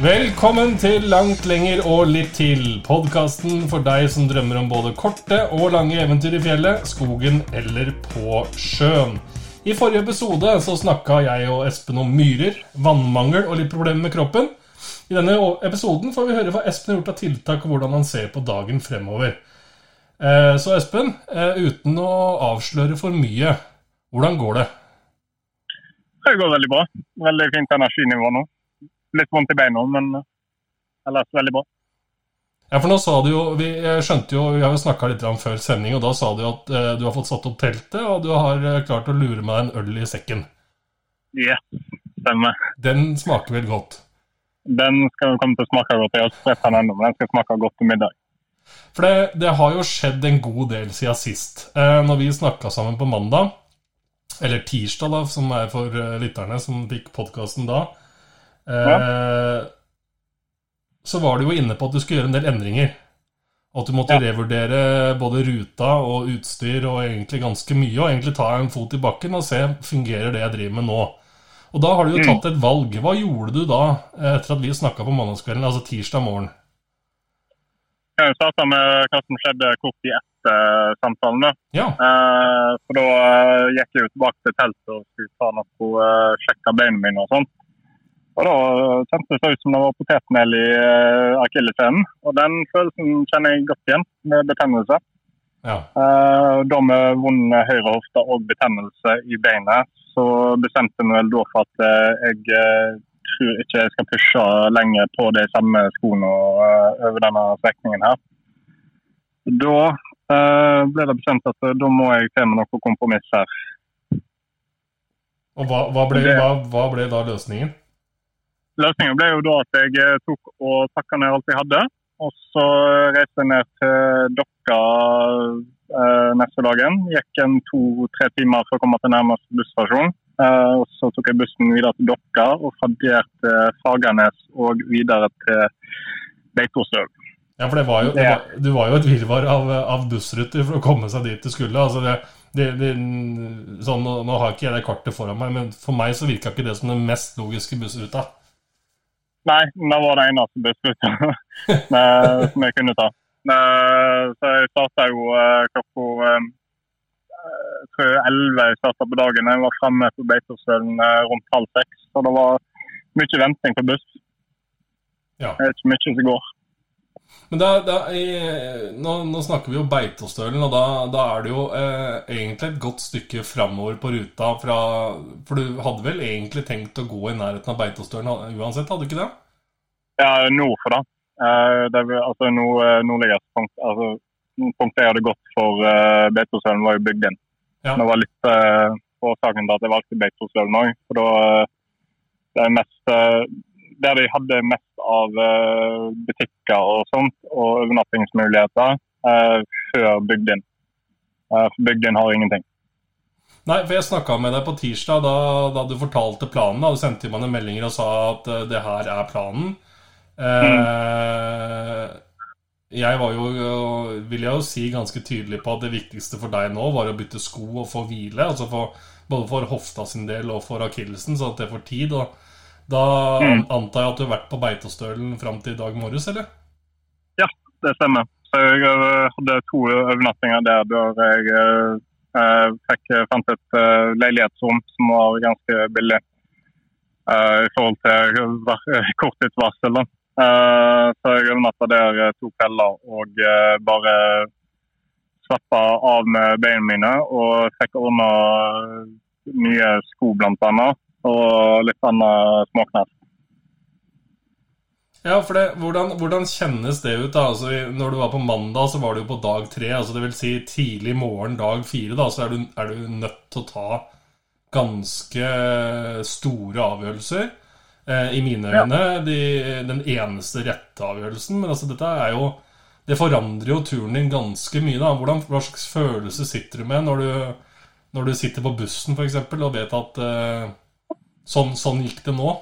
Velkommen til Langt lenger og litt til. Podkasten for deg som drømmer om både korte og lange eventyr i fjellet, skogen eller på sjøen. I forrige episode så snakka jeg og Espen om myrer, vannmangel og litt problemer med kroppen. I denne episoden får vi høre hva Espen har gjort av tiltak, og hvordan han ser på dagen fremover. Eh, så Espen, eh, uten å avsløre for mye, hvordan går det? Det går veldig bra. Veldig fint energinivå nå litt vondt i beina, men eh, ellers veldig bra. Ja, for nå sa du jo, Vi skjønte jo, vi har jo snakka litt om før sending, og da sa du at eh, du har fått satt opp teltet, og du har eh, klart å lure med deg en øl i sekken. Ja, stemmer. Den smaker vel godt? Den skal komme til å smake godt. Jeg har ikke spredt den ennå, men den skal smake godt til middag. For det, det, har jo skjedd en god del siden sist. Eh, når vi snakka sammen på mandag, eller tirsdag, da, som er for eh, lytterne som fikk podkasten da, Eh, så var du jo inne på at du skulle gjøre en del endringer. At du måtte ja. revurdere både ruta og utstyr og egentlig ganske mye. Og egentlig ta en fot i bakken og se fungerer det jeg driver med nå. Og da har du jo mm. tatt et valg. Hva gjorde du da, eh, etter at vi snakka på mandagskvelden, altså tirsdag morgen? Jeg starta med hva som skjedde kort i etter samtalen. Da. Ja. Eh, for da uh, gikk jeg jo tilbake til teltet og skulle ta noe, uh, sjekke beina mine og sånt. Og Da kjentes det ut som det var potetmel i uh, akilleshælen. Og den følelsen kjenner jeg godt igjen, med betennelse. Ja. Uh, da med vond høyrehofte og betennelse i beinet, så bestemte vi vel da for at uh, jeg tror ikke jeg skal pushe lenger på de samme skoene over denne strekningen her. Da ble det bestemt at da må jeg til med noe kompromiss her. Og hva, hva, ble, hva, hva ble da løsningen? Løsningen ble jo da at jeg eh, tok og pakka ned alt jeg hadde. Og så reiste jeg ned til Dokka eh, neste dagen. Gikk en to-tre timer for å komme til nærmeste busstasjon. Eh, og så tok jeg bussen videre til Dokka og fra der til Fagernes og videre til Beitostøl. Ja, for det var jo, det var, du var jo et virvar av, av, bussruter for å komme seg dit du skulle. altså det, det, det sånn, nå, nå, har ikke jeg det kartet foran meg, men for meg så virka ikke det som den mest logiske bussruta. Nei, det var det eneste besluttet som jeg kunne ta. Så jeg starta jo eh, klokka eh, jeg tror 11 jeg starta på dagen. Jeg var fremme på Beitostølen eh, rundt halv seks. Så det var mye venting på buss. Ja. Det er ikke mye som går. Men da, da, i, nå, nå, snakker vi jo Beitostølen, og da, da er det jo eh, egentlig et godt stykke framover på ruta fra For du hadde vel egentlig tenkt å gå i nærheten av Beitostølen uansett, hadde du ikke det? Ja, nord for det. Eh, det er, altså, nord, eh, nordligste punkt, altså, punktet jeg hadde gått for eh, Beitostølen, var jo bygd inn. Ja. Det var litt eh, årsaken til at jeg valgte Beitostølen òg. For da uh, det mest der de hadde mest av eh, butikker og sånt, og overnattingsmuligheter, eh, før Bygdin. Eh, Bygdin har ingenting. Nei, for jeg snakka med deg på tirsdag da, da du fortalte planen. Da. Du sendte meg en melding og sa at det her er planen. Mm. Jeg var jo, vil jeg jo si ganske tydelig på at det viktigste for deg nå var å bytte sko og få hvile. altså for, Både for hofta sin del og for akillesen, så at det får tid. og da mm. antar jeg at du har vært på Beitostølen fram til i dag morges, eller? Ja, det stemmer. Så jeg eh, hadde to overnattinger der da jeg eh, fikk, fant et eh, leilighetsrom som var ganske billig eh, i forhold til korttidsvarsel. så jeg overnatta der to kvelder og bare slappa av med beina mine og fikk ordna nye sko, blant annet og litt annen småknapp. Ja, for det, hvordan, hvordan, kjennes det ut? da? Altså, når du var på mandag, så var du jo på dag tre. altså det vil si tidlig morgen dag fire. da, Så er du, er du nødt til å ta ganske store avgjørelser. Eh, I mine øyne ja. de, den eneste rette avgjørelsen. Men altså, dette er jo Det forandrer jo turen din ganske mye. da. Hvordan, hva slags følelse sitter du med når du, når du sitter på bussen for eksempel, og vet at eh, Sånn, sånn gikk det nå?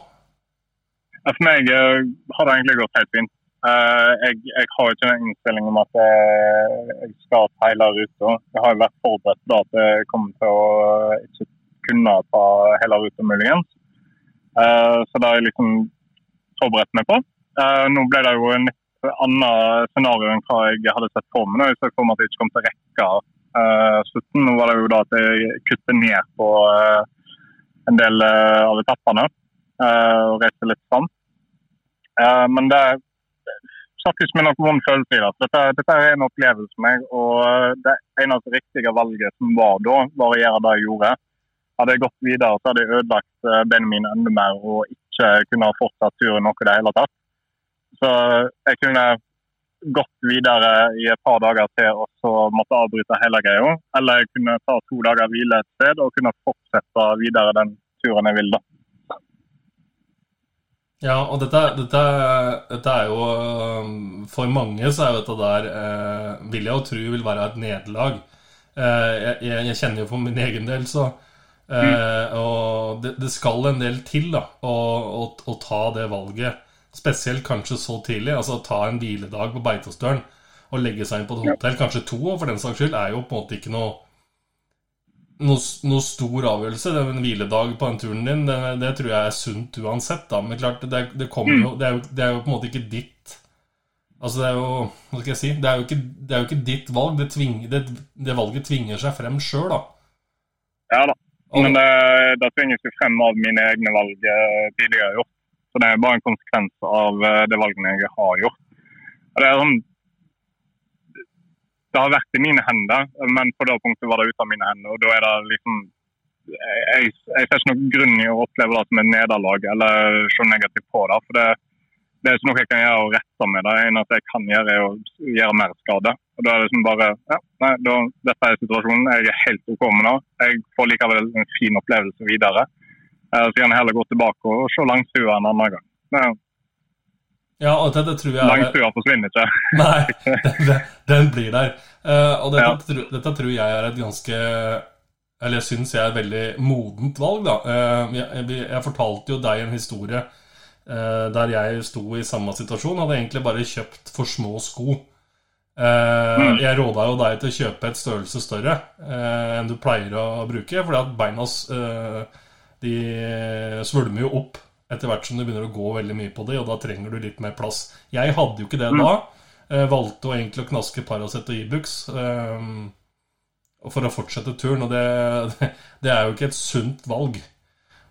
For meg uh, har det egentlig gått helt fint. Uh, jeg, jeg, har ikke en innstilling om at jeg, jeg skal hele ruta. Jeg har vært forberedt på at jeg kommer til å ikke kunne ta hele ruta, muligens. så det jeg liksom forberedt meg på. Nå ble det jo en litt annet scenario enn hva jeg hadde sett for meg. Jeg så for meg at jeg ikke kom til å rekke slutten. Nå var det jo da at jeg kutter ned på en del av etappene og reiste litt fram. men det ikke med noen følelse i det. Dette, dette, er en opplevelse for meg. og Det eneste riktige valget som var da, var å gjøre det jeg gjorde. Hadde jeg gått videre, så hadde jeg ødelagt beina mine enda mer og ikke kunne ha fortsatt turen noe i det hele tatt. Så jeg kunne gått videre i et par dager til og så måtte avbryte hele greia. Eller jeg kunne ta to dager hvile et sted og kunne fortsette videre den turen jeg vil. da. Ja, og dette, dette, dette, er jo For mange så er jo dette der eh, Vil jeg jo tro vil være et nederlag. Eh, jeg, jeg, kjenner jo for min egen del, så eh, mm. Og det, det, skal en del til da å, å, å ta det valget. Spesielt kanskje så tidlig. Altså ta en hviledag på Beitostølen og legge seg inn på et hotell, kanskje to, og for den saks skyld, er jo på en måte ikke noe noe, noe stor avgjørelse. Det er en hviledag på den turen din, det, det, tror jeg er sunt uansett. Da. Men klart, det, det, jo, det, er jo, det, er jo, på en måte ikke ditt Altså, det er jo Hva skal jeg si? Det er jo ikke, er jo ikke ditt valg. Det, tving, det, valget tvinger seg frem sjøl, da. Ja da. Men det, det tvinges jo frem av mine egne valg eh, tidligere gjort. Så det er bare en konsekvens av eh, det valgene jeg har gjort. Det, sånn, det har vært i mine hender, men på det punktet var det ute av mine hender. og da er det liksom jeg, jeg ser ikke noen grunn i å oppleve det som et nederlag eller se negativt på det. for det, det er ikke noe jeg kan gjøre å rette med det. Det eneste jeg kan gjøre, er å gjøre mer skade. Og da er det liksom bare ja, nei, da, Dette er situasjonen. Jeg er helt OK med det. Jeg får likevel en fin opplevelse videre. Eh, så kan jeg heller gå tilbake og se langstua en annen gang. Ja. ja, og det, det tror jeg Langstua forsvinner ikke. Nei, den, den blir der. Uh, og dette, ja. dette, tror jeg er et ganske Eller jeg syns jeg er et veldig modent valg, da. Uh, jeg, jeg, fortalte jo deg en historie der jeg sto i samme situasjon. Hadde egentlig bare kjøpt for små sko. Mm. Jeg råda jo deg til å kjøpe et størrelse større enn du pleier å bruke, fordi at beina de svulmer jo opp etter hvert som du begynner å gå veldig mye på det, og da trenger du litt mer plass. Jeg hadde jo ikke det da. Eh, valgte egentlig å knaske Paracet og Ibux um, for å fortsette turen, og det, det, er jo ikke et sunt valg.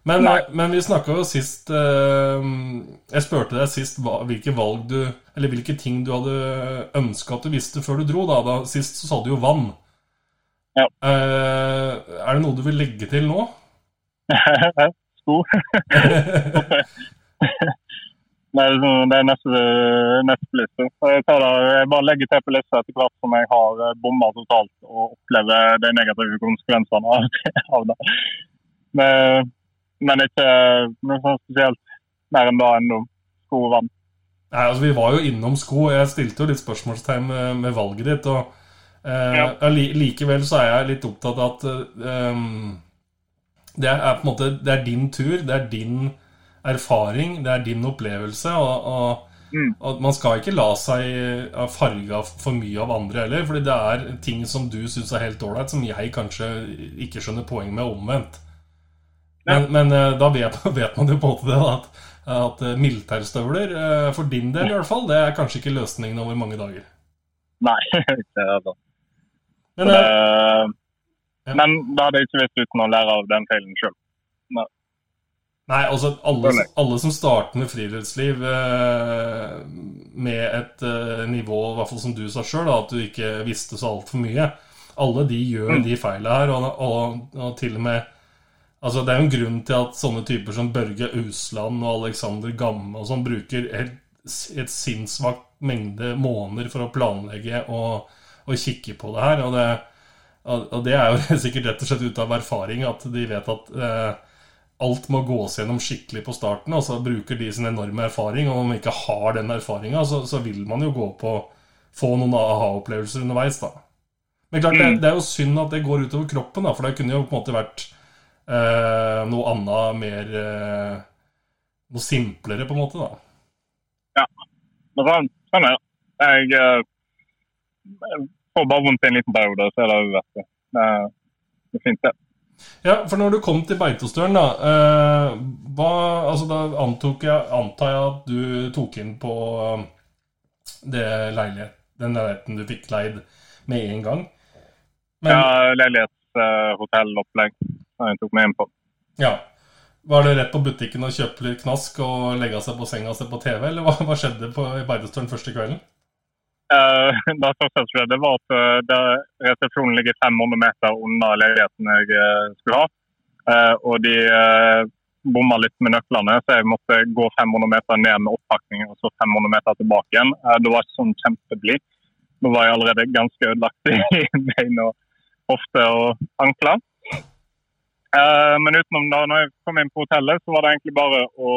Men, men vi snakka jo sist Jeg spurte deg sist hvilke valg du Eller hvilke ting du hadde ønska at du visste før du dro. Da, da Sist så sa du jo vann. Ja. Er det noe du vil legge til nå? Sko. Nei, det er neste, neste liste. Jeg, det, jeg, bare legger til på lista etter hvert som jeg har eh, bomma totalt og opplever de negative konsekvensene av, det. Men, men ikke noe sånn spesielt mer enn da enn Sko og vann. Nei, altså Vi var jo innom sko. Jeg stilte jo litt spørsmålstegn med, med valget ditt. og eh, ja. Likevel så er jeg litt opptatt av at eh, det er på en måte Det er din tur, det er din erfaring, det er din opplevelse. Og, og, mm. og man skal ikke la seg farge for mye av andre heller. Fordi det er ting som du syns er helt ålreit, som jeg kanskje ikke skjønner poeng med omvendt. Men, men eh, da vet, vet, man jo på en måte det at, at eh, militærstøvler, eh, for din del i hvert fall, det er kanskje ikke løsningen over mange dager. Nei, det er sant. Men, det, men da hadde jeg ikke visst uten å lære av den feilen sjøl. Nei. Nei, altså alle, alle, som starter med friluftsliv eh, med et eh, nivå, i hvert fall som du sa sjøl, at du ikke visste så altfor mye Alle de gjør mm. de feilene her, og, og, og, til og med Altså Det er jo en grunn til at sånne typer som Børge Ausland og Alexander Gamme og sånn bruker et, et sinnssvakt mengde måneder for å planlegge og, og kikke på det her. og det og det er jo sikkert rett og slett ut av erfaring at de vet at eh, alt må gås gjennom skikkelig på starten, og så bruker de sin enorme erfaring. Og om man ikke har den erfaringa, så, så, vil man jo gå på få noen aha-opplevelser underveis, da. Men klart, det, mm. det, er jo synd at det går utover kroppen, da, for det kunne jo på en måte vært eh, noe annet, mer eh, Noe simplere, på en måte, da. Ja. Sånn, sånn er det. Jeg eh, får bare vondt i en liten periode, så er det over. det. Det er fint, det. Ja, for når du kom til Beitostølen, da, eh, hva, altså da jeg, antar jeg at du tok inn på eh, det leilighet, den leiligheten du fikk leid med en gang? Men, ja, leilighetshotellopplegg som jeg tok meg inn på. Ja. Var det rett på butikken og kjøpe litt knask og legge seg på senga og se på TV, eller hva, hva skjedde på, i Beitostølen første kvelden? Uh, det første som skjedde, var at uh, resepsjonen ligger 500 meter unna leiligheten jeg uh, skulle ha. Og de bomma litt med nøklene, så jeg måtte gå 500 meter ned med oppakning og så 500 meter tilbake igjen. det var ikke sånn kjempeblid. Da var jeg allerede ganske ødelagt i bein og hofte og ankler. men utenom da, når jeg kom inn på hotellet, så var det egentlig bare å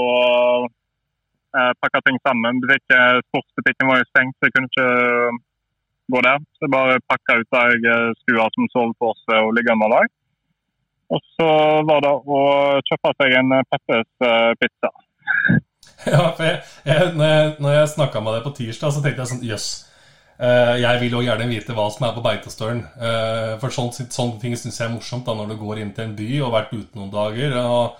eh, pakka ting sammen. Butikk, sportsbutikken var jo stengt, så jeg kunne ikke eh, gå der. Så jeg bare pakka ut de skua som sov på oss og liggeunderlag. Og så var det å kjøpe seg en eh, Peppes pizza. Ja, for jeg, jeg, når jeg, når snakka med deg på tirsdag, så tenkte jeg sånn Jøss. Uh, jeg vil jo gjerne vite hva som er på Beitostølen. Uh, for sånne, sånne ting syns jeg er morsomt da når du går inn til en by og har vært ute noen dager. og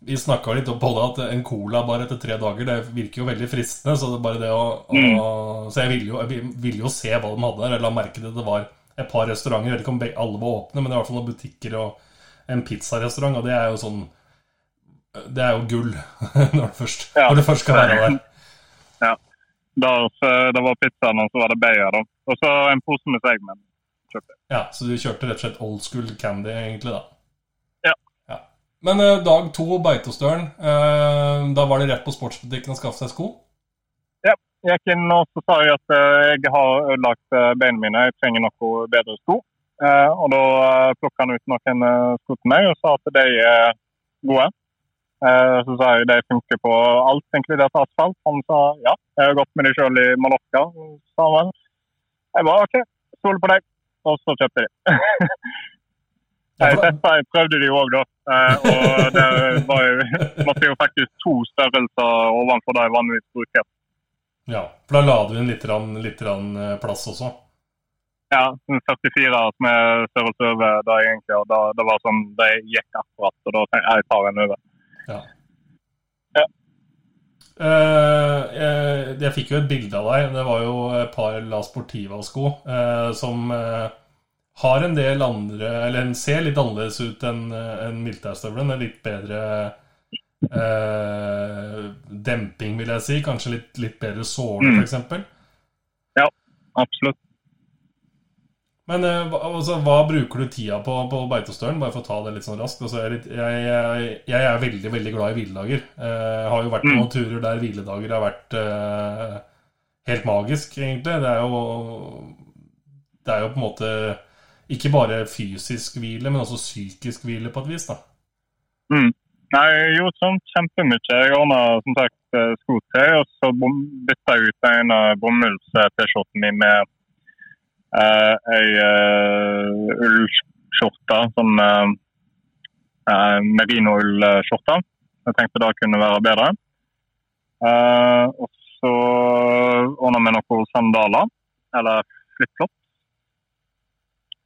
vi snakka litt om det at en cola bare etter tre dager Det virker jo veldig fristende. Så det er bare det å, mm. å Så jeg ville jo, vil jo, se hva de hadde der. Jeg la merke til at det var et par restauranter. Jeg vet ikke om alle var åpne, men det er i hvert fall noen butikker og en pizzarestaurant. Og det er jo sånn Det er jo gull når det først, ja. når det først skal være der. Ja. Der, det var pizzaen, og så var det Beyer. Og så en pose med segmen. Ja, så du kjørte rett og slett old school candy, egentlig, da? Men eh, dag to, Beitostølen. Eh, da var det rett på sportsbutikken å skaffe seg sko? Ja. Jeg gikk inn og så sa jeg at uh, jeg har ødelagt beina mine, jeg trenger noe bedre sko. og da plukka han ut noen sko til meg og sa at de er gode. så sa jeg de funker på alt, inkludert asfalt. Han sa ja, jeg har gått med de sjøl i Mallorca. sa han. Jeg bare OK, stoler på deg. Og så kjøpte de. Jeg, testa, jeg prøvde de òg, da. Eh, og det var jo, måtte jo faktisk to størrelser ovenfor det jeg vanligvis bruker. Ja, for da la du inn litt, litt eh, plass også? Ja, 44 som er størrelse over det egentlig. og da, Det var sånn, det gikk akkurat, og da tenkte jeg jeg tar en over. Ja. ja. Uh, jeg, jeg, fikk jo et bilde av deg. Det var jo et par La Sportiva-sko uh, som uh, har en del andre Eller den ser litt annerledes ut enn en militærstøvelen. En litt bedre eh, demping, vil jeg si. Kanskje litt, litt bedre såle, mm. f.eks. Ja, absolutt. Men eh, altså, hva bruker du tida på på Beitostølen? Bare for å ta det litt sånn raskt. Altså, jeg, jeg, jeg, jeg, er veldig veldig glad i hviledager. Eh, har jo vært på mm. noen turer der hviledager har vært eh, helt magisk, egentlig. Det er jo Det er jo på en måte ikke bare fysisk hvile, men også psykisk hvile på et vis, da. Mm. Nei, jeg gjorde sånn kjempemye. Jeg ordna som sagt sko til, og så bytta jeg ut en av bomulls-T-skjorten min med uh, ei uh, ullskjorte. Sånn uh, uh, merinoullskjorte. Jeg tenkte det kunne være bedre. Uh, og så ordna vi noen sandaler, eller flipflop.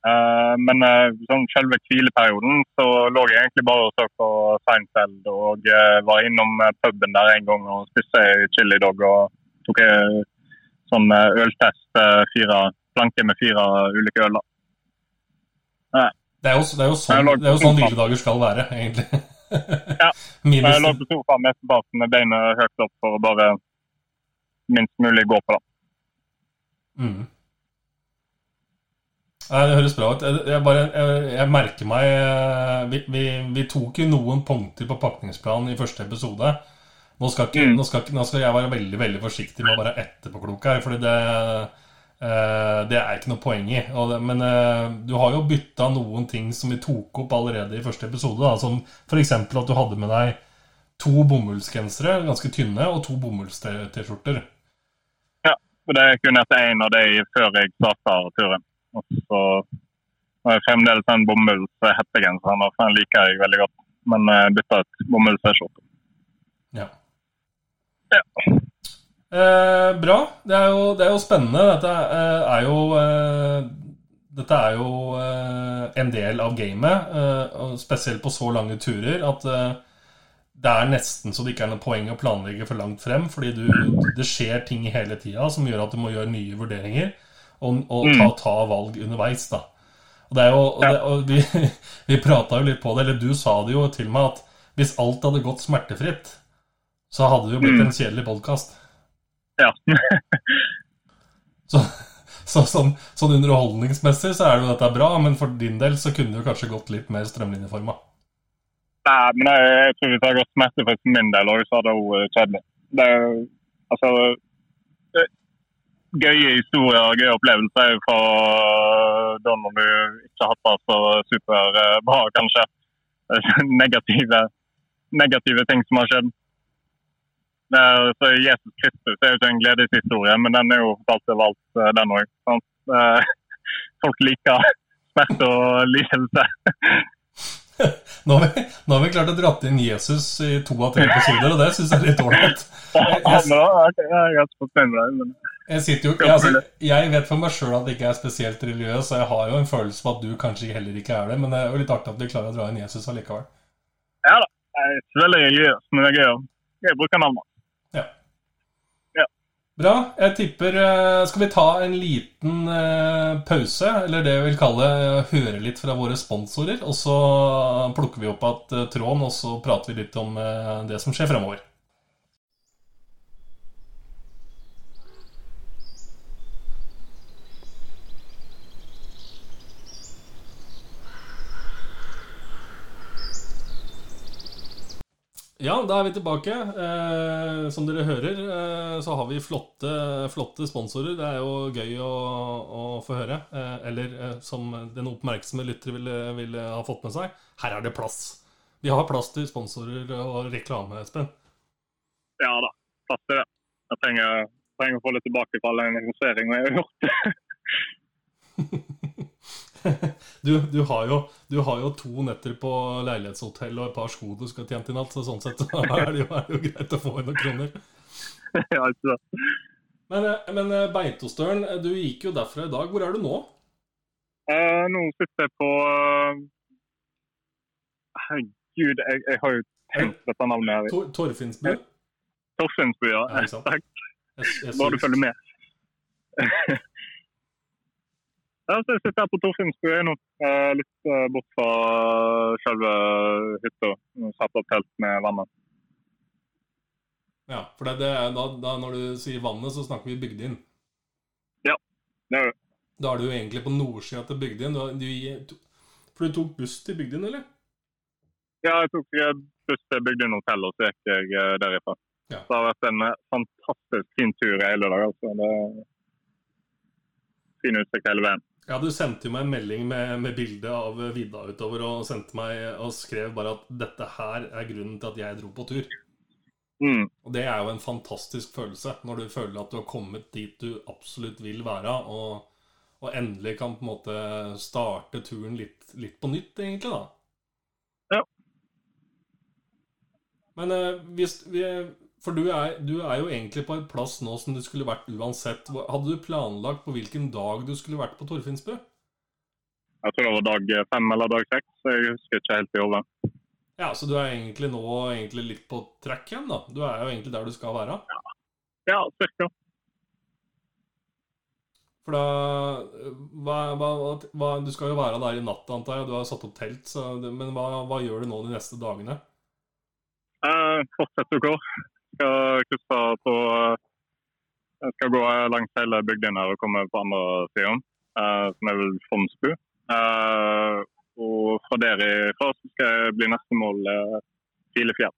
Uh, men uh, sånn selve hvileperioden så lå jeg egentlig bare og så på Seinfeld og uh, var innom puben der en gang og spiste chili dog og tok en sånn øltest, fire planker med fire ulike øl. Det er jo, det er jo sånn, det er jo sånn hviledager skal være, egentlig. ja. Jeg lå på sofaen mesteparten med beina høyt opp for å bare minst mulig gå på det. Mm. Nei, Det høres bra ut. Jeg, bare, jeg, jeg merker meg eh, vi, vi, vi, tok jo noen punkter på pakningsplanen i første episode. Nå skal, ikke, mm. nå, skal, nå skal, jeg være veldig veldig forsiktig med å være etterpåklok her. fordi det, eh, det er ikke noe poeng i. Men eh, du har jo bytta noen ting som vi tok opp allerede i første episode. Da, som f.eks. at du hadde med deg to bomullsgensere, ganske tynne, og to bomullst-T-skjorter. Ja, og det kunne jeg én av de før jeg starta turen. Og så har jeg fremdeles en bomullshettegenser, for den liker jeg veldig godt. Men jeg bytta ut bomulls-T-skjorte. Ja. ja. Eh, bra. Det er, jo, det er, jo, spennende. Dette er jo eh, dette er jo eh, en del av gamet, eh, spesielt på så lange turer, at eh, det er nesten så det ikke er noe poeng å planlegge for langt frem, fordi du, det skjer ting hele tida som gjør at du må gjøre nye vurderinger og, og ta, ta valg underveis. da. Og det er jo, og det, og vi, vi prata jo litt på det, eller du sa det jo til meg, at hvis alt hadde gått smertefritt, så hadde det jo blitt en kjedelig podkast. Ja. Så, så sånn, sånn underholdningsmessig så er det jo dette bra, men for din del så kunne det jo kanskje gått litt mer strømlinjeforma. Nei, men jeg, jeg tror hvis det hadde gått smertefritt for min del òg, så hadde det vært kjedelig. Det altså Gøye historier, og gøye opplevelser For fra da når du ikke har hatt det så superbra, kanskje. Negative, negative ting som har skjedd. Så Jesus Kristus er jo ikke en gledeshistorie, men den er jo fortalt overalt, den òg. Folk liker smerte og lidelse. Nå har, vi, nå har vi klart å dratt inn Jesus i to av tre episoder, og det syns jeg er litt ålreit. Jeg, sitter jo, jeg, altså, jeg vet for meg sjøl at jeg ikke er spesielt religiøs, og jeg har jo en følelse på at du kanskje heller ikke er det, men det er jo litt artig at du klarer å dra inn Jesus allikevel. Ja da. Jeg er ikke veldig religiøs, men jeg er gøy bruker bruke navnet. Ja. Bra. Jeg tipper eh, Skal vi ta en liten uh, pause, eller det jeg vil kalle uh, høre litt fra våre sponsorer? Og så plukker vi opp igjen tråden, og så prater vi litt om det som skjer fremover. Ja, da er vi tilbake. Eh, som dere hører, eh, så har vi flotte, flotte, sponsorer. Det er jo gøy å, å få høre. Eh, eller eh, som den oppmerksomme lytter ville, ville, ha fått med seg, her er det plass. Vi har plass til sponsorer og reklame, Espen. Ja da, plass til det. Jeg trenger, trenger å få litt tilbake på all den investeringa jeg har gjort. du, du, har jo, du, har jo, to netter på leilighetshotell og et par sko du skal tjent inn alt, så sånn sett så er det jo, er det jo greit å få inn noen kroner. ja, sant. Men, eh, men eh, Beitostølen, du gikk jo derfra i dag. Hvor er du nå? Eh, nå sitter jeg på Herregud, jeg, jeg, har jo tenkt dette navnet her. Tor Torfinnsbu? Torfinnsbu, ja. ja Takk. Bare du følger med. Ja, så jeg sitter her på Torfinnsbu nå, eh, litt eh, bort fra selve hytta. Satt opp telt med vannet. Ja, for det, det da, da, når du sier vannet, så snakker vi Bygdin? Ja, det gjør vi. Da er du egentlig på nordsida til Bygdin. Du, du, for du tok buss til Bygdin, eller? Ja, jeg tok buss til Bygdin hotell, og så gikk jeg eh, derifra. Ja. Så det har vært en fantastisk fin tur i hele dag. altså. Det er fin utsikt hele veien. Ja, du sendte jo meg en melding med, med bilde av vidda utover og sendte meg og skrev bare at dette her er grunnen til at jeg dro på tur. Mm. Og det er jo en fantastisk følelse, når du føler at du har kommet dit du absolutt vil være, og, og endelig kan på en måte starte turen litt, litt på nytt, egentlig, da. Ja. Men eh, hvis vi for du er, du er, jo egentlig på en plass nå som du skulle vært uansett. Hadde du planlagt på hvilken dag du skulle vært på Torfinnsbu? Jeg tror det var dag fem eller dag seks. så Jeg husker ikke helt i hodet. Ja, Så du er egentlig nå egentlig litt på track igjen, da? Du er jo egentlig der du skal være? Ja, ja cirka. For da hva, hva, hva, Du skal jo være der i natt, antar jeg. Du har satt opp telt. Så, men hva, gjør du nå de neste dagene? Eh, fortsetter å gå skal krysse på Jeg skal gå langs hele bygden her og komme på andre sida, uh, som er vel Fondsbu. Uh, og fra der ifra skal jeg bli neste mål Filefjell.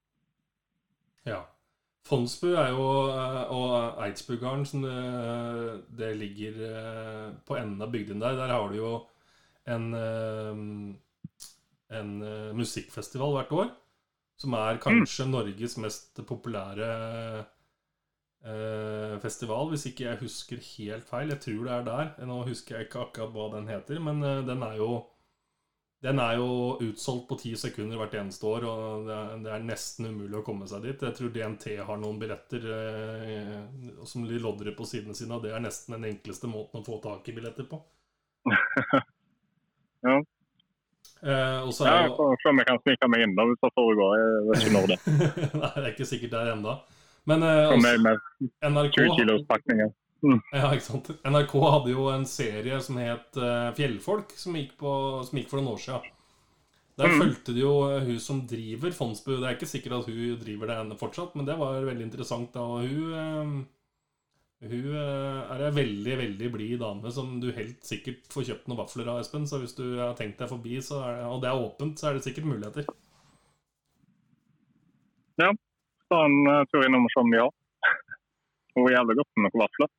Ja. Fondsbu er jo, og Eidsbugarden, som det, det ligger på enden av bygden der, der har du jo en, en musikkfestival hvert år. Som er kanskje mm. Norges mest populære eh, festival, hvis ikke jeg husker helt feil. Jeg tror det er der. Nå husker jeg ikke akkurat hva den heter, men eh, den er jo den er jo utsolgt på ti sekunder hvert eneste år, og det er, det er, nesten umulig å komme seg dit. Jeg tror DNT har noen billetter eh, som de lodrer på sidene sine, og det er nesten den enkleste måten å få tak i billetter på. ja. Eh, og så ja, er jeg får se om jeg kan snike meg inn da, hvis det foregår. Jeg vet ikke når det Nei, det er ikke sikkert der ennå. Men uh, kommer. også, med NRK 20 kilos. Ja? NRK hadde jo en serie som het uh, Fjellfolk, som gikk, på, som gikk for noen år siden. Der Mm. fulgte de jo eh, hun som driver Fondsbu. Det er ikke sikkert at hun driver det ennå fortsatt, men det var veldig interessant. da, og Hun, eh, hun eh, er ei veldig, veldig blid dame som du helt sikkert får kjøpt noen vafler av, Espen. Så hvis du har tenkt deg forbi, så det, og det er åpent, så er det sikkert muligheter. Ja, Ta en uh, tur innom og se om vi har. Og jævlig godt med noen vafler.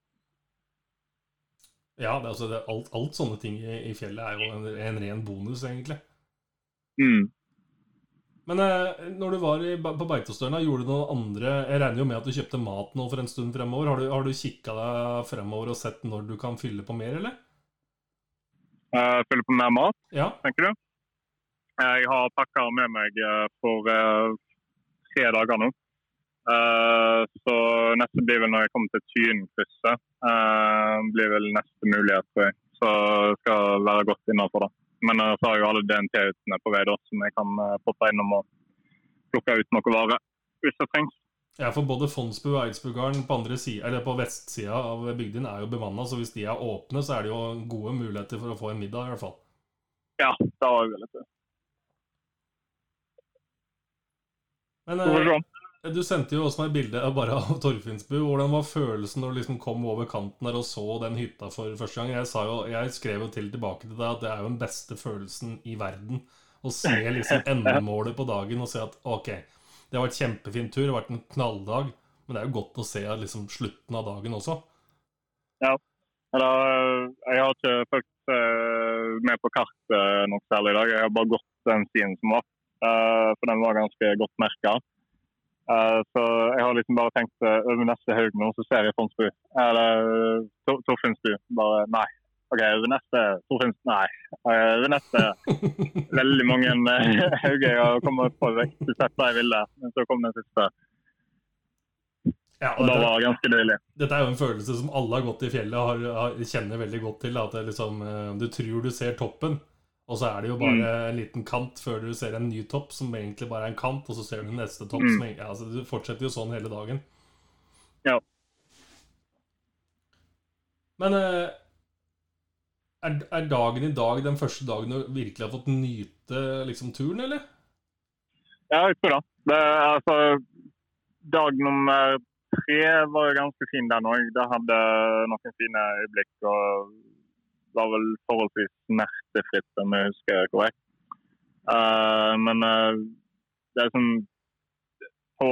Ja, det, altså, det, alt, alt sånne ting i, i fjellet er jo en, en ren bonus, egentlig. Mm. Men eh, når du var i, på Beitostølen, gjorde du noe andre Jeg regner jo med at du kjøpte mat nå for en stund fremover. Har du, har du kikka deg fremover og sett når du kan fylle på mer, eller? Uh, Fylle på mer mat, Ja. tenker du? Jeg har pakka med meg eh, for eh, tre dager nå. Uh, så neste blir vel når jeg kommer til Tynkrysset. Uh, blir vel neste mulighet, tror jeg. Så skal være godt innafor, da. Men eh, så har jo alle DNT-utene på vei, da, som jeg kan uh, poppe innom og plukke ut noe vare hvis det trengs. Ja, for både Fondsbu og Eidsbugarden på, andre side, eller på vestsida av bygden er jo bemanna, så hvis de er åpne, så er det jo gode muligheter for å få en middag, i hvert fall. Ja, det har jeg vel til. Men eh. Du sendte jo også meg bilde bare av Torfinnsbu. Hvordan var følelsen når du liksom kom over kanten der og så den hytta for første gang? Jeg, sa jo, jeg skrev jo til tilbake til deg at det er jo den beste følelsen i verden. Å se liksom endemålet på dagen og se at ok, det har vært kjempefin tur, det har vært en knalldag, men det er jo godt å se liksom slutten av dagen også. Eller, jeg har ikke fulgt eh, med på kartet noe særlig i dag. Jeg har bare gått den stien som var. Eh, for den var ganske godt merka. Så jeg har liksom bare tenkt eh, over neste haug nå, så ser jeg Fondsbu. Eller Tor- Torfinnsbu. Bare nei. OK, over neste Torfinns... Nei. Eh, over neste Veldig mange hauger jeg har kommet på vekk til sett der jeg ville. Men så kom den siste. Ja, Og og det var ganske deilig. dette er jo en følelse som alle har gått i fjellet har, har, kjenner veldig godt til. At det liksom, eh, du tror du ser toppen, og så er det jo bare en liten kant før du ser en ny topp som egentlig bare er en kant, og så ser du neste topp Mm. som egentlig, altså, Du fortsetter jo sånn hele dagen. Ja. Men eh, er, er dagen i dag den første dagen du virkelig har fått nyte liksom, turen, eller? Ja, jeg tror det. det altså, dag nummer tre var ganske fin den òg. Det hadde noen fine øyeblikk og var vel forholdsvis smertefritt, om jeg husker korrekt. Uh, men uh, det er sånn På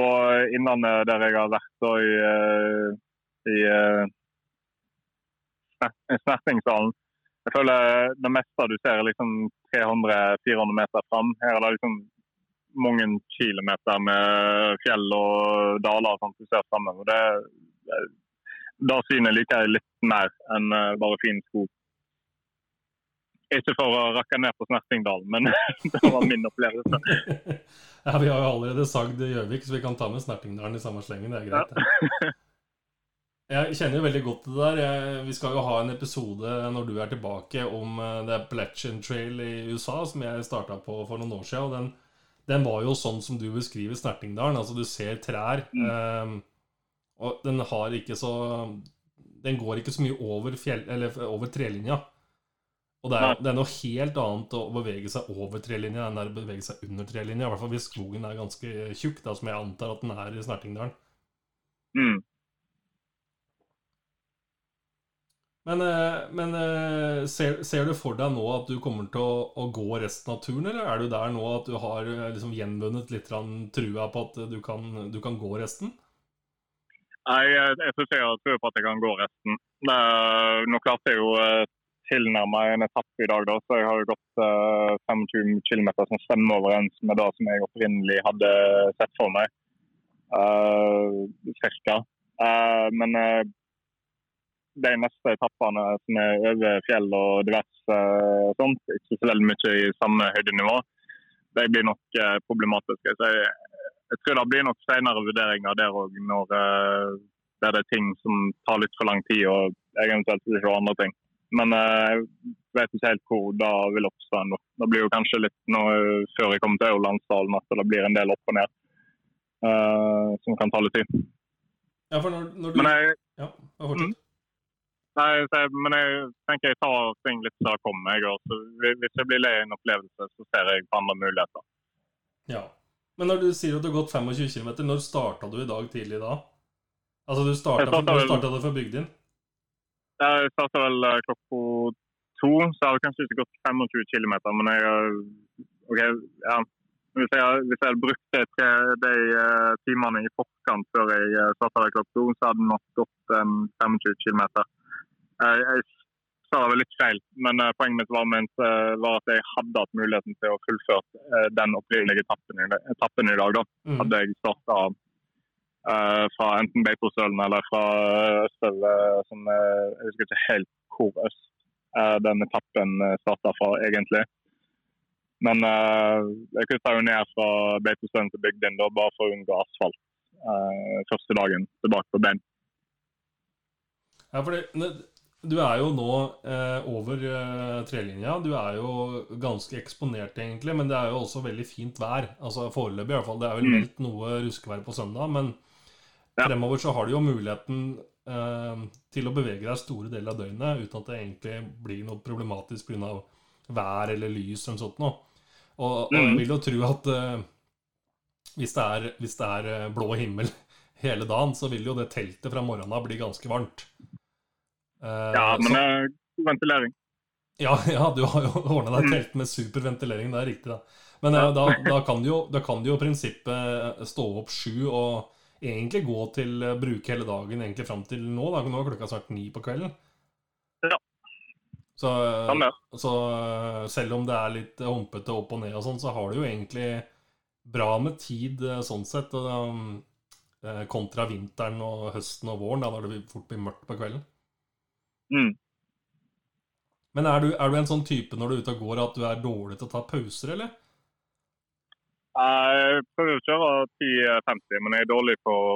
Innlandet, der jeg har vært da i, uh, i Snertingsdalen Jeg føler det meste du ser er liksom 300-400 meter fram. Her er det liksom mange kilometer med fjell og daler som du ser sammen. Og det, det, da synet liker jeg litt mer enn bare fin skog. Ikke for å rakke ned på Snertingdalen, men det var min opplevelse. ja, Vi har jo allerede sagd Gjøvik, så vi kan ta med Snertingdalen i samme slengen. Det er greit. Ja. Jeg kjenner jo veldig godt det der. Jeg, vi skal jo ha en episode når du er tilbake om uh, The Appalachian Trail i USA, som jeg starta på for noen år siden. Og den, den var jo sånn som du beskriver Snertingdalen. Altså, du ser trær. eh, og den har ikke så Den går ikke så mye over, fjell, eller over trelinja. Og det er, det er noe helt annet å bevege seg over trelinja enn det er å bevege seg under trelinja. I hvert fall hvis skogen er ganske tjukk, da, som jeg antar at den er i Snertingdalen. Mm. Men, eh, men eh, ser, ser du for deg nå at du kommer til å, å gå resten av turen, eller er du der nå at du har eh, liksom gjenvunnet litt trua på at du kan, du kan gå resten? Nei, jeg, jeg ikke jeg har tro på at jeg kan gå resten. Det, nå klarte jeg jo tilnærma en etappe i dag, da, så jeg har gått uh, 25 km som stemmer overens med det som jeg opprinnelig hadde sett for meg. Uh, cirka. Uh, men eh, de neste etappene som er over fjell og diverse sånt, ikke så veldig mye i samme høydenivå, de blir nok problematiske. Så jeg, jeg tror det blir nok senere vurderinger der òg, når det er ting som tar litt for lang tid og eventuelt ikke andre ting. Men jeg vet ikke helt hvor det vil oppstå ennå. Det blir jo kanskje litt nå, før jeg kommer til Aurlandsdalen at det blir en del opp og ned. Uh, som kan ta litt tid. Ja, for når, når du... Men jeg, ja, fortsett. Mm. Nei, men jeg tenker jeg tar ting litt som det kommer. Jeg også. Hvis jeg blir lei en opplevelse, så ser jeg på andre muligheter. Ja. Men når du sier at du har gått 25 km, når starta du i dag tidlig da? Altså, du starta, vel, starta det fra bygda inn? Jeg starta vel eh, klokka to, så jeg har kanskje ikke gått 25 km, men jeg OK, ja. Hvis jeg, hvis jeg hadde brukt de, de uh, timene i forkant før jeg starta klokka to, så hadde det nok gått um, 25 km. Jeg, jeg sa det vel litt feil, men poenget mitt var, ment, var, at jeg hadde hatt muligheten til å fullføre den opprinnelige etappen etappen i dag. da. Mm. Hadde jeg starta fra enten Beitostølen eller fra Østøl, som jeg husker ikke helt hvor øst den etappen starta fra, egentlig. Men jeg kutta jo ned fra Beitostølen til Bygdin da, bare for å unngå asfalt første dagen tilbake på bein. Ja, fordi du er jo nå eh, over eh, trelinja. Du er jo ganske eksponert, egentlig, men det er jo også veldig fint vær. Altså Foreløpig, i hvert fall. Det er vel mm. meldt noe ruskevær på søndag, men ja. fremover så har du jo muligheten eh, til å bevege deg store deler av døgnet uten at det egentlig blir noe problematisk pga. vær eller lys eller noe sånt noe. Og, og, jeg mm. vil jo tro at eh, hvis, det er, hvis, det er, eh, blå himmel hele dagen, så vil jo det teltet fra morgenen av bli ganske varmt. Eh, ja, men det er ventilering. Ja, ja, du har jo ordna deg mm. telt med superventilering, det er riktig, da. Men uh, da, da, kan du jo, da kan du jo i prinsippet stå opp sju og egentlig gå til å bruke hele dagen egentlig fram til nå. Da. Nå er klokka snart ni på kvelden. Ja. Så, så, selv om det er litt humpete opp og ned og sånn, så har du jo egentlig bra med tid eh, sånn sett. Eh, kontra vinteren og høsten og våren, da, da det fort blir mørkt på kvelden. Mm. Men er du, er du, en sånn type når du er ute og går at du er dårlig til å ta pauser, eller? Jeg prøver å kjøre 10-50, men jeg er dårlig på å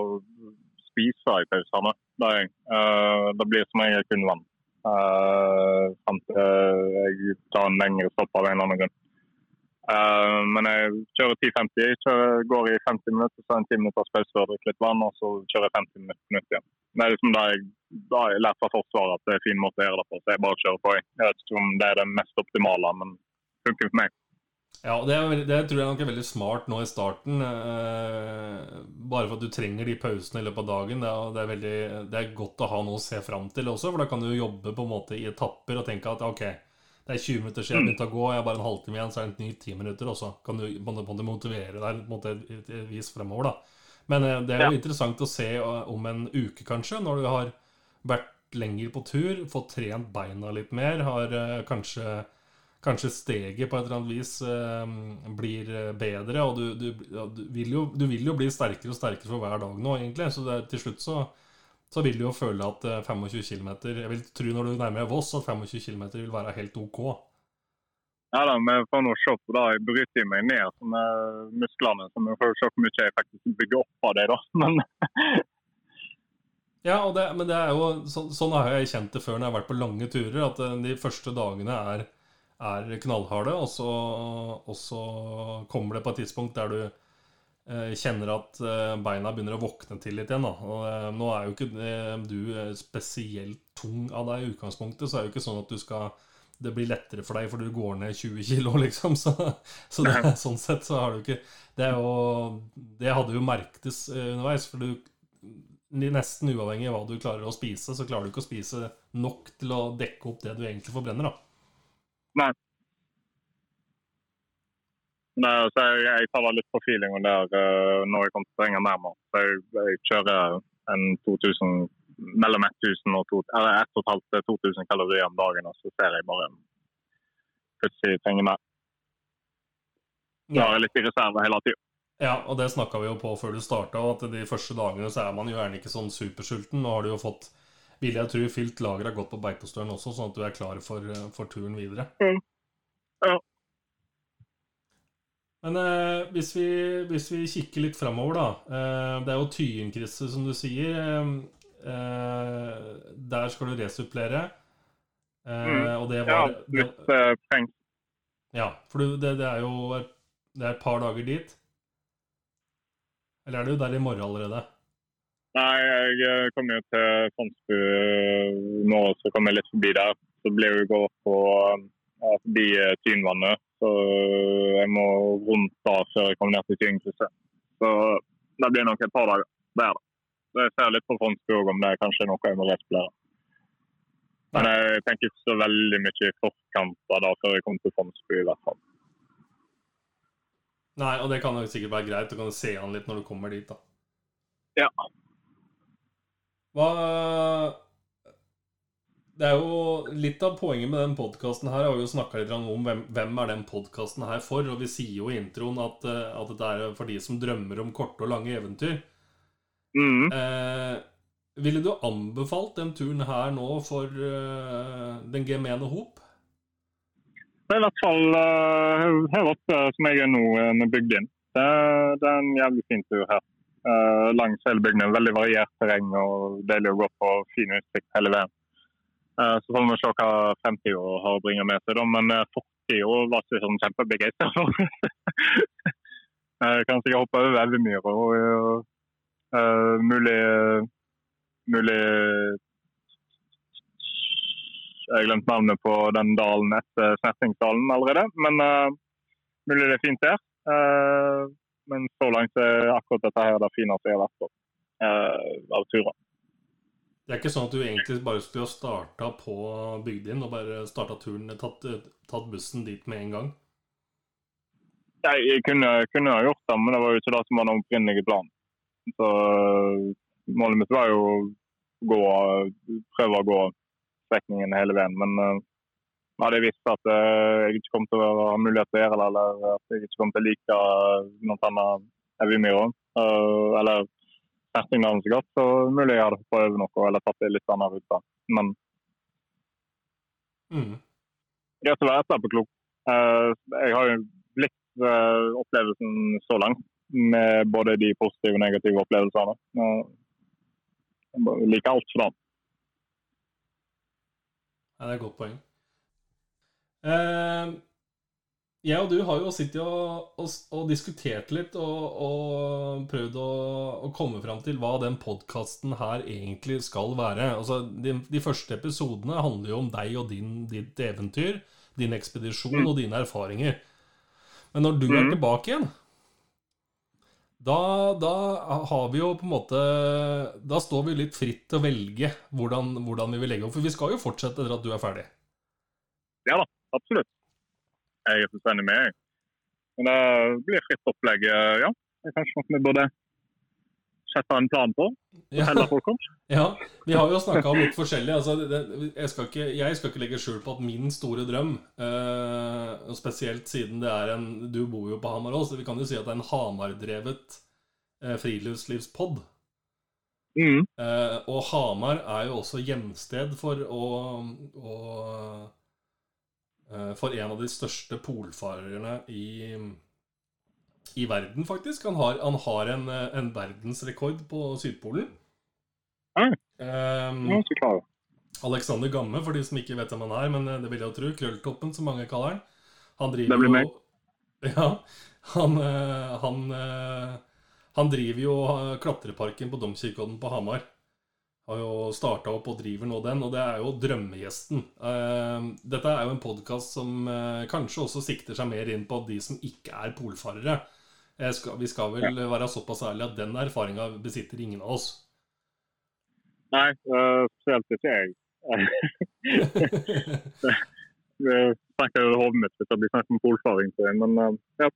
spise i pausene. Det, uh, det blir som jeg kun vann. Uh, jeg tar en lengre stopp av en eller annen grunn. Uh, men jeg kjører 10-50. Jeg går i 50 minutter, så en 10 minutters pause og drikker litt vann, og så kjører jeg 50 minutter igjen. Det er liksom da jeg, da jeg lærte fra Forsvaret at det er en fin måte å gjøre det på. Så jeg bare kjører på. Jeg vet ikke om det er det mest optimale, men det funker for meg. Ja, det, er, det, tror jeg nok er veldig smart nå i starten. Eh, bare for at du trenger de pausene i løpet av dagen. Det er, det, er veldig, det er, godt å ha noe å se fram til også, for da kan du jobbe på en måte i etapper og tenke at ok, det er 20 minutter siden jeg begynte å gå, jeg har bare en halvtime igjen, så er det en ny 10 minutter, og så kan du på en måte motivere deg på et vis fremover. da. Men eh, det er jo ja. interessant å se eh, om en uke, kanskje, når du har vært lenger på tur, fått trent beina litt mer, har eh, kanskje kanskje steget på et eller annet vis eh, blir bedre. Og du, du, du, vil jo, du, vil jo, bli sterkere og sterkere for hver dag nå, egentlig. Så det, til slutt så, så, vil du jo føle at 25 eh, km Jeg vil tro når du nærmer deg Voss at 25 km vil være helt ok. Ja da, vi får nå se på det. Jeg bryter meg ned sånne musklene. Så vi får se hvor mye jeg faktisk bygger opp av det, da. Men Ja, det, men det er jo så, sånn har jeg kjent det før når jeg har vært på lange turer. At eh, de første dagene er er knallharde, og så, og så kommer det på et tidspunkt der du eh, kjenner at eh, beina begynner å våkne til litt igjen. Da. Og, eh, nå er jo ikke eh, du spesielt tung av deg i utgangspunktet, så er det jo ikke sånn at du skal det blir lettere for deg fordi du går ned 20 kg, liksom. Så, så det, sånn sett så har du ikke Det, jo, det hadde jo merktes underveis. For du nesten uavhengig av hva du klarer å spise, så klarer du ikke å spise nok til å dekke opp det du egentlig forbrenner. da Nei. Nei så jeg, jeg tar litt på feelingen der uh, når jeg kommer til terrenget nærmere. Så jeg, jeg, kjører en 2000, mellom 1000 og 1500 til 2000 kalorier om dagen, og så ser jeg bare plutselig trenger mer. Da er jeg litt i reserve hele tida. Ja, og det snakka vi jo på før du starta, at de første dagene så er man jo gjerne ikke sånn supersulten. Nå har du jo fått vil jeg tro fylt lageret godt på Beitostølen også, sånn at du er klar for, eh, for turen videre. Mm. Ja. Men eh, hvis, vi, hvis, vi, kikker litt framover, da. Eh, det er jo Tyenkrysset, som du sier. Eh, eh, der skal du resupplere. Eh, og det var Ja, det trengs. Ja, for du, det, det er jo et, det er et par dager dit. Eller er du der i morgen allerede? Nei, jeg kom jo til Fondsbu eh, nå, så kom jeg litt forbi der. Så ble vi gå på ja, forbi eh, Tynvannet. Så jeg må rundt da før jeg kommer ned til Tynkrysset. Så det blir nok et par dager der, da. Så jeg ser litt på Fondsbu òg om det er kanskje noe jeg må resplere. Men jeg tenker ikke så veldig mye i forkant av da før jeg kommer til Fondsbu, i hvert fall. Nei, og det kan jo sikkert være greit. Du kan se han litt når du kommer dit, da. Ja. Hva Det er jo litt av poenget med den podkasten her. Vi har jo snakka litt om hvem, hvem er den podkasten her for. Og vi sier jo i introen at, eh, at dette er for de som drømmer om korte og lange eventyr. Mm. Eh, ville du anbefalt den turen her nå for eh, den gemene hop? Det er i hvert fall uh, her oppe som jeg er nå, med Bygdin. Det, det er en jævlig fin tur her. Uh, langs hele bygden. Veldig variert terreng og deilig å gå på. Fin utsikt hele veien. Uh, så får vi se hva fremtida har å bringe med seg. Da. Men uh, fortida var ikke sånn kjempebegeistra for. Jeg kan sikkert hoppe over Elvemyra og uh, mulig Mulig jeg har glemt navnet på den dalen etter Snertingsdalen allerede. Men uh, mulig det er fint der. Men så langt er akkurat dette her det fineste jeg har vært på uh, av turer. Det er ikke sånn at du egentlig bare skulle ha starta på Bygdin og bare starta turen, tatt, tatt bussen dit med en gang? Jeg, jeg kunne, kunne ha gjort det, men det var jo ikke det som var den opprinnelige planen. Så målet mitt var jo å gå, prøve å gå strekningen hele veien. Men uh, hadde jeg visst at uh, jeg ikke kom til å ha mulighet til å gjøre det, eller at jeg ikke kom til å like noen annet Evymyra, uh, eller Snertingdalen så godt, så mulig jeg hadde fått over noe eller tatt det litt annet rute. Men mm. greit å være etterpåklok. Jeg har jo likt opplevelsen så langt, med både de positive og negative opplevelsene. jeg liker alt for det. Ja, det er et godt poeng. Eh, jeg og du har jo sittet og, og, og diskutert litt og, og prøvd å, komme fram til hva den podkasten her egentlig skal være. Altså, de, de, første episodene handler jo om deg og din, ditt eventyr, din ekspedisjon og dine erfaringer. Men når du er Mhm. tilbake igjen da, da har vi jo på en måte Da står vi litt fritt til å velge hvordan, hvordan vi vil legge opp. For vi skal jo fortsette etter at du er ferdig. Ja da, absolutt. Jeg er fullstendig med. jeg. Men det blir fritt opplegg, eh, ja. Det er kanskje noe vi burde sette en plan på. Ja, folk om. ja Vi har jo snakka om litt forskjellig. Altså, det, jeg, skal ikke, jeg skal ikke legge skjul på at min store drøm, eh, og spesielt siden det er en Du bor jo på Hamar òg, så vi kan jo si at det er en Hamar-drevet eh, friluftslivspod. Mm. Eh, og Hamar er jo også hjemsted for å, å For en av de største polfarerne i, i verden, faktisk. Han har, han har en, eh, en verdensrekord på Sydpolen. Mm. Um. Alexander Gamme, for de som ikke vet hvem han er, men eh, det vil jeg tro. Krølltoppen, som mange kaller han. Han driver Det blir meg. Ja. Han, eh, han, eh, han driver jo eh, klatreparken på Domkirkeodden på Hamar. Har jo starta opp og driver nå den, og det er jo drømmegjesten. Eh, Dette er jo en podkast som eh, kanskje også sikter seg mer inn på de som ikke er polfarere. Jeg skal, vi skal vel være såpass ærlige at den erfaringa besitter ingen av oss. Nei, uh, spesielt ikke jeg. Det tenker jo hodet mitt hvis det blir snakk om polfaring. jeg, Men ja.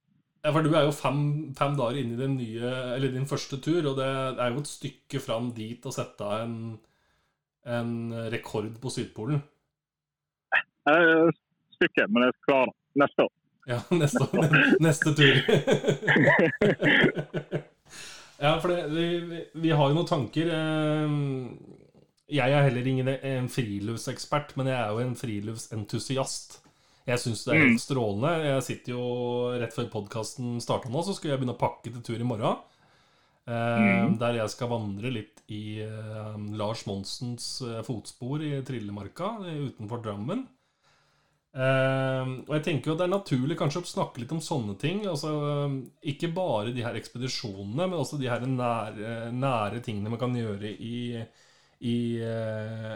Ja, for Du er jo fem, fem dager inne i din, nye, eller din første tur, og det er jo et stykke fram dit å sette en, en rekord på Sydpolen. Et stykke, men jeg skal. Neste år. Ja, neste, neste tur. ja, for det, vi, vi- vi har jo noen tanker. eh, Jeg er heller ingen en friluftsekspert, men jeg er jo en friluftsentusiast. Jeg syns det er helt strålende. Jeg sitter jo rett før podkasten starta nå, så skal jeg begynne å pakke til tur i morgen. Mm. Der jeg skal vandre litt i uh, Lars Monsens uh, fotspor i Trillemarka utenfor Drammen. Og jeg tenker jo det er naturlig kanskje å snakke litt om sånne ting. Altså, ikke bare de her ekspedisjonene, men også de her nære, nære tingene man kan gjøre i, i,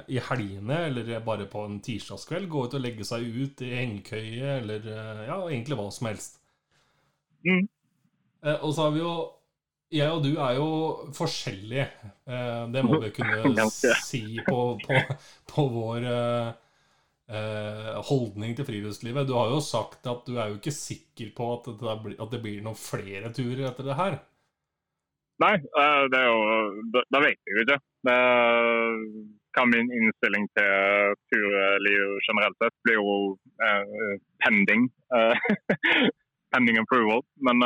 i, helgene, eller bare på en tirsdagskveld. Gå ut og legge seg ut i hengekøye, eller ja, egentlig hva som helst. Mm. og så har vi jo jeg og du er jo forskjellige. Eh, det må vi kunne si på, på, på vår eh, holdning til friluftslivet. Du har jo sagt at du er jo ikke sikker på at det, at det blir noen flere turer etter det her. Nei, eh, det er jo Da vet jeg jo ikke. Det kan min innstilling til turliv generelt sett blir jo eh, pending. pending approval. Men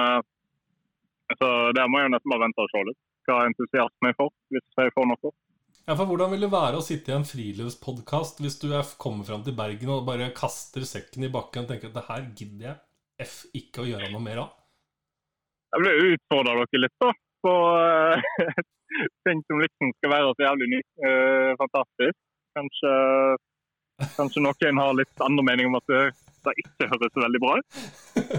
så der må jeg nesten bare vente og se litt hva entusiasmen jeg får, hvis jeg får noe. Ja, for Hvordan vil det være å sitte i en friluftspodkast hvis du kommer fram til Bergen og bare kaster sekken i bakken og tenker at det her gidder jeg F ikke å gjøre noe mer av? Jeg vil utfordre dere litt da, på uh, ting som liksom skal være så jævlig ny, uh, fantastisk. Kanskje, kanskje noen har litt andre mening om at det det ikke høres veldig bra ut.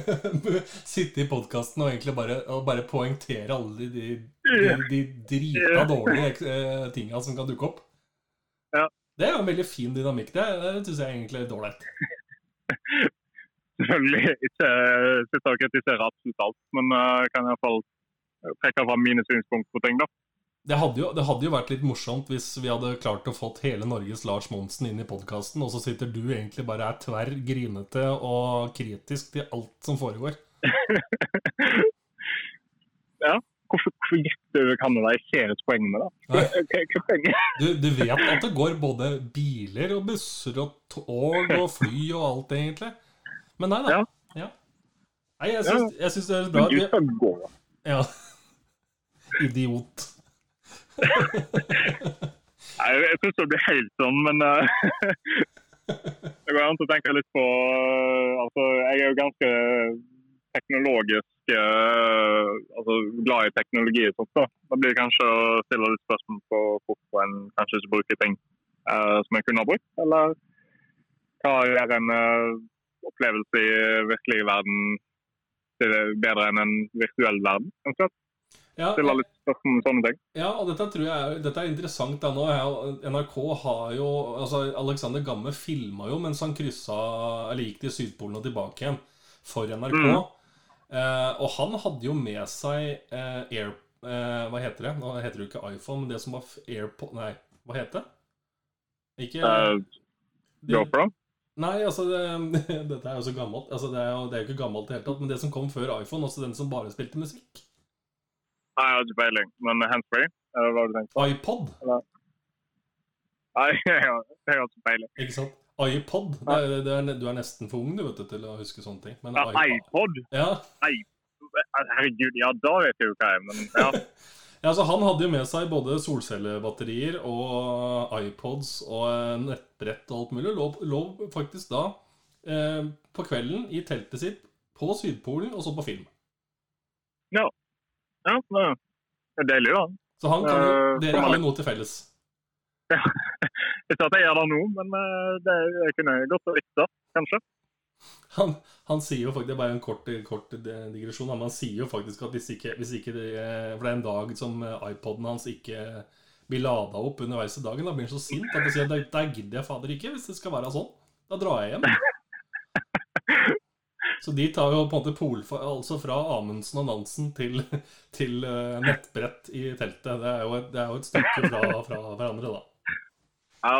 Sitte i podkasten og egentlig bare, og bare poengtere alle de, de, de drita dårlige eh, tinga som kan dukke opp. Ja. Det er jo en veldig fin dynamikk. Det, det syns jeg egentlig er ålreit. Selvfølgelig ikke eh, sitte og kritisere absolutt alt, men uh, kan iallfall trekke fram mine synspunkter på ting. da. Det hadde, jo, det hadde, jo, vært litt morsomt hvis vi hadde klart å fått hele Norges Lars Monsen inn i podkasten, og så sitter du egentlig bare er tverr, grinete og kritisk til alt som foregår. ja. Hvorfor, hvorfor gjetter du Canada? Jeg ser et poeng med det. Du, du, vet at det går både biler og busser og tog og fly og alt, egentlig. Men nei da. Ja. ja. Nei, jeg syns, jeg syns det er bra. Men du skal gå. Ja. Idiot. Nei, jeg syns det blir helt sånn, men uh, Det går an å tenke litt på uh, Altså, jeg er jo ganske teknologisk uh, Altså glad i teknologi og sånt. da. Da blir det kanskje å stille litt spørsmål på hvorfor en kanskje ikke bruker ting som en kunne ha brukt. Eller hva gjør en opplevelse i virkelig verden bedre enn en virtuell verden? eventuelt? Ja, stille litt spørsmål om sånne ting. Ja, og dette tror jeg dette er interessant. Da. Nå, NRK har jo altså Alexander Gamme filma jo mens han kryssa, eller gikk til Sydpolen og tilbake igjen for NRK. Mm. Eh, og han hadde jo med seg eh, Air... Eh, hva heter det? Nå heter det jo ikke iPhone, men det som var AirPod Nei, hva heter det? Ikke uh, GoPro? Nei, altså det, Dette er jo så gammelt. Altså, det, er jo, det er jo ikke gammelt i det hele tatt. Men det som kom før iPhone, også den som bare spilte musikk. Nei, jeg har ikke peiling. Men handsfree? Eller hva har du tenkt iPod? Eller? Nei, jeg har, jeg har ikke peiling. Ikke sant? iPod? Det er, det er, du er nesten for ung du vet, til å huske sånne ting. Men ja, iPod? Ja. Herregud, ja, da vet jeg jo hva jeg er, men ja. ja, altså Han hadde jo med seg både solcellebatterier og iPods og nettbrett og alt mulig. Lå, lå faktisk da eh, på kvelden i teltet sitt på Sydpolen og så på film. Ja. Ja, det er deilig, da. Så han kan eh, dere har noe til felles? Ja. Ikke at jeg gjør det nå, men eh, det, jeg kunne godt det, kanskje. Han, han, sier jo faktisk, Det er bare en kort, kort digresjon. Men han sier jo faktisk at hvis ikke, hvis ikke det, For det er en dag som iPoden hans ikke blir lada opp underveis i dagen. Da blir han så sint at han sier at der gidder jeg fader ikke, hvis det skal være sånn. Da drar jeg hjem. Så de tar jo på en måte pol, altså fra Amundsen og Nansen til, til uh, nettbrett i teltet. Det er jo et, er jo et stykke fra, fra, hverandre, da. Ja.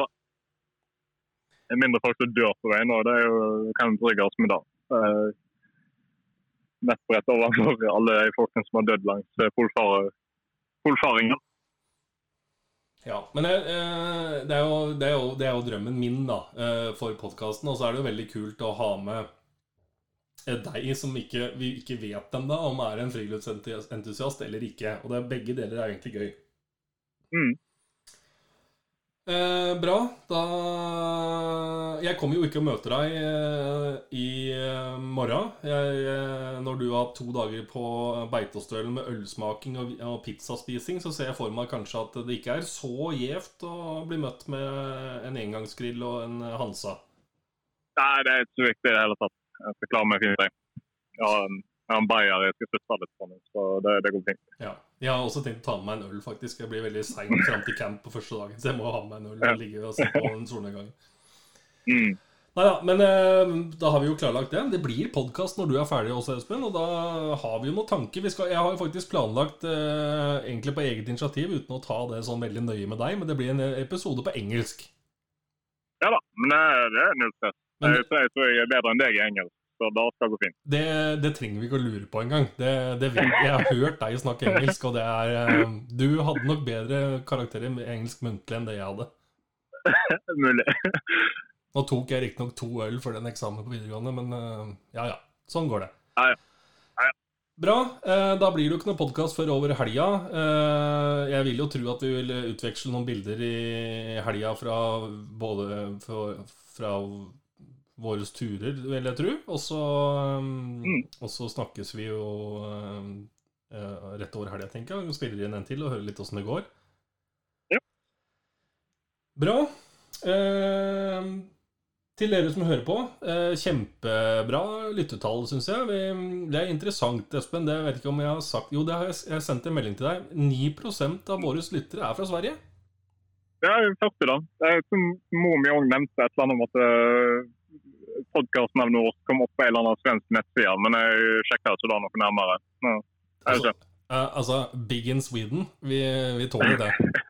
Det er mindre folk som dør på veien, og det er jo, kan trygge oss med det. Uh, nettbrett overfor alle de folkene som har dødd langs eh, polfaringen. Ja, men det, det, er jo, det, er jo, det, er jo, drømmen min da, for podkasten. Og så er det jo veldig kult å ha med deg som ikke, vi ikke vet ennå om er en friluftsentusiast eller ikke. Og det er begge deler er egentlig gøy. Mm. Eh, bra. Da Jeg jeg kommer jo ikke og møter deg eh, i eh, morgen. Jeg, eh, når du har to dager på Beitostølen med ølsmaking og, og pizzaspising, så ser jeg for meg kanskje at det ikke er så gjevt å bli møtt med en engangsgrill og en Hansa. Nei, det er ikke så viktig i det hele tatt. Jeg skal klare meg fint. jeg. Jeg har en, jeg har en bayer jeg skal slutte litt nå, så det, det går fint. Ja. Jeg har også tenkt å ta med meg en øl, faktisk. Jeg blir veldig sein fram til camp på første dagen, så jeg må ha med en øl og ligge og se på en solnedgang. Mm. Nei da, men eh, da har vi jo klarlagt det. Det blir podkast når du er ferdig også, Espen. Og da har vi jo noen tanker. Vi skal, jeg har jo faktisk planlagt eh, egentlig på eget initiativ, uten å ta det sånn veldig nøye med deg, men det blir en episode på engelsk. Ja da, men det, det er null stress. Men- Jeg, jeg tror jeg er bedre enn deg i engelsk, så det skal gå fint. Det, det trenger vi ikke å lure på engang. Det, det vet, jeg har hørt deg snakke engelsk, og det er eh, Du hadde nok bedre karakterer med engelsk muntlig enn det jeg hadde. Mulig. Nå tok jeg riktignok to øl for den eksamen på videregående, men eh, ja ja. Sånn går det. Ja, ja. Bra. eh, Da blir det jo ikke noe podkast før over helga. Jeg vil jo tro at vi vil utveksle noen bilder i helga fra både fra, fra våre turer, vil jeg tro. Og så, um, og så snakkes vi jo uh, rett over helga, tenker jeg. Vi spiller inn en til og hører litt åssen det går. Ja. Bra. Uh, til dere som hører på, eh, kjempebra lyttetall, syns jeg. Vi, det er interessant, Espen. Det vet ikke om jeg har sagt Jo, det har jeg, jeg har sendt en melding til deg. 9% av våre lyttere er fra Sverige. Ja, første da. Det er som mor mi òg nevnte et eller annet om at podkastnavnet vårt kom opp på en eller annen svensk nettside, men jeg sjekka ikke da noe nærmere. Ja, Altså, eh, altså Big in Sweden. Vi, vi tåler det.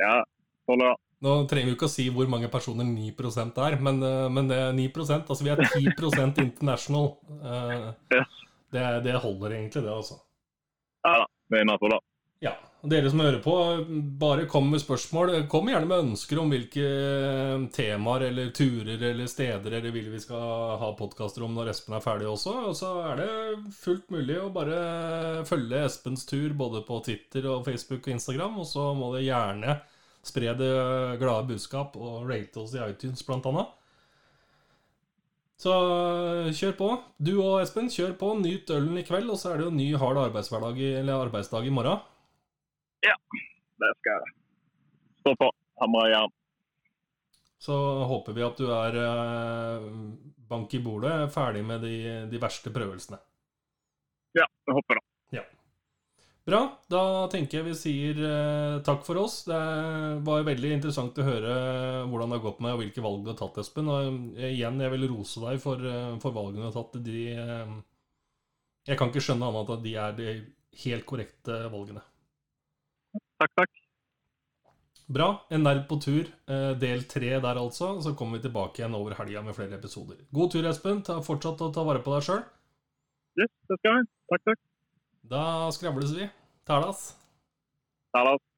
Ja, holder det. Nå trenger vi ikke å si hvor mange personer 9% er, men, eh, men det er 9% Altså vi er 10% international. Uh, Yes. Det, det holder egentlig, det, altså. Ja det er innafor, da. Ja, Dere som hører på, bare kom med spørsmål. Kom gjerne med ønsker om hvilke temaer eller turer eller steder dere vil vi skal ha podkaster om når Espen er ferdig også. Og så er det fullt mulig å bare følge Espens tur både på Twitter og Facebook og Instagram. Og så må det gjerne spre det glade budskap og rate oss i iTunes, blant annet. Så kjør på. Du og Espen, kjør på. Nyt ølen i kveld, og så er det jo ny hard eller arbeidsdag i morgen. Det skal jeg stå på. Hamre jern. Så håper vi at du er eh, bank i bordet, ferdig med de, de verste prøvelsene. Ja, jeg håper det. Bra. Da tenker jeg vi sier eh, takk for oss. Det var veldig interessant å høre hvordan det har gått med og hvilke valg du har tatt, Espen. Og eh, igjen, jeg vil rose deg for, eh, for valgene du har tatt. De, eh, jeg kan ikke skjønne annet enn at de er de helt korrekte valgene. Takk, takk. Bra. En nerd på tur, eh, del tre der altså. Så kommer vi tilbake igjen over helga med flere episoder. God tur, Espen. Ta, fortsatt å ta vare på deg sjøl. Yes, det skal jeg. Takk, takk. Da skravles vi. Talas. Talas.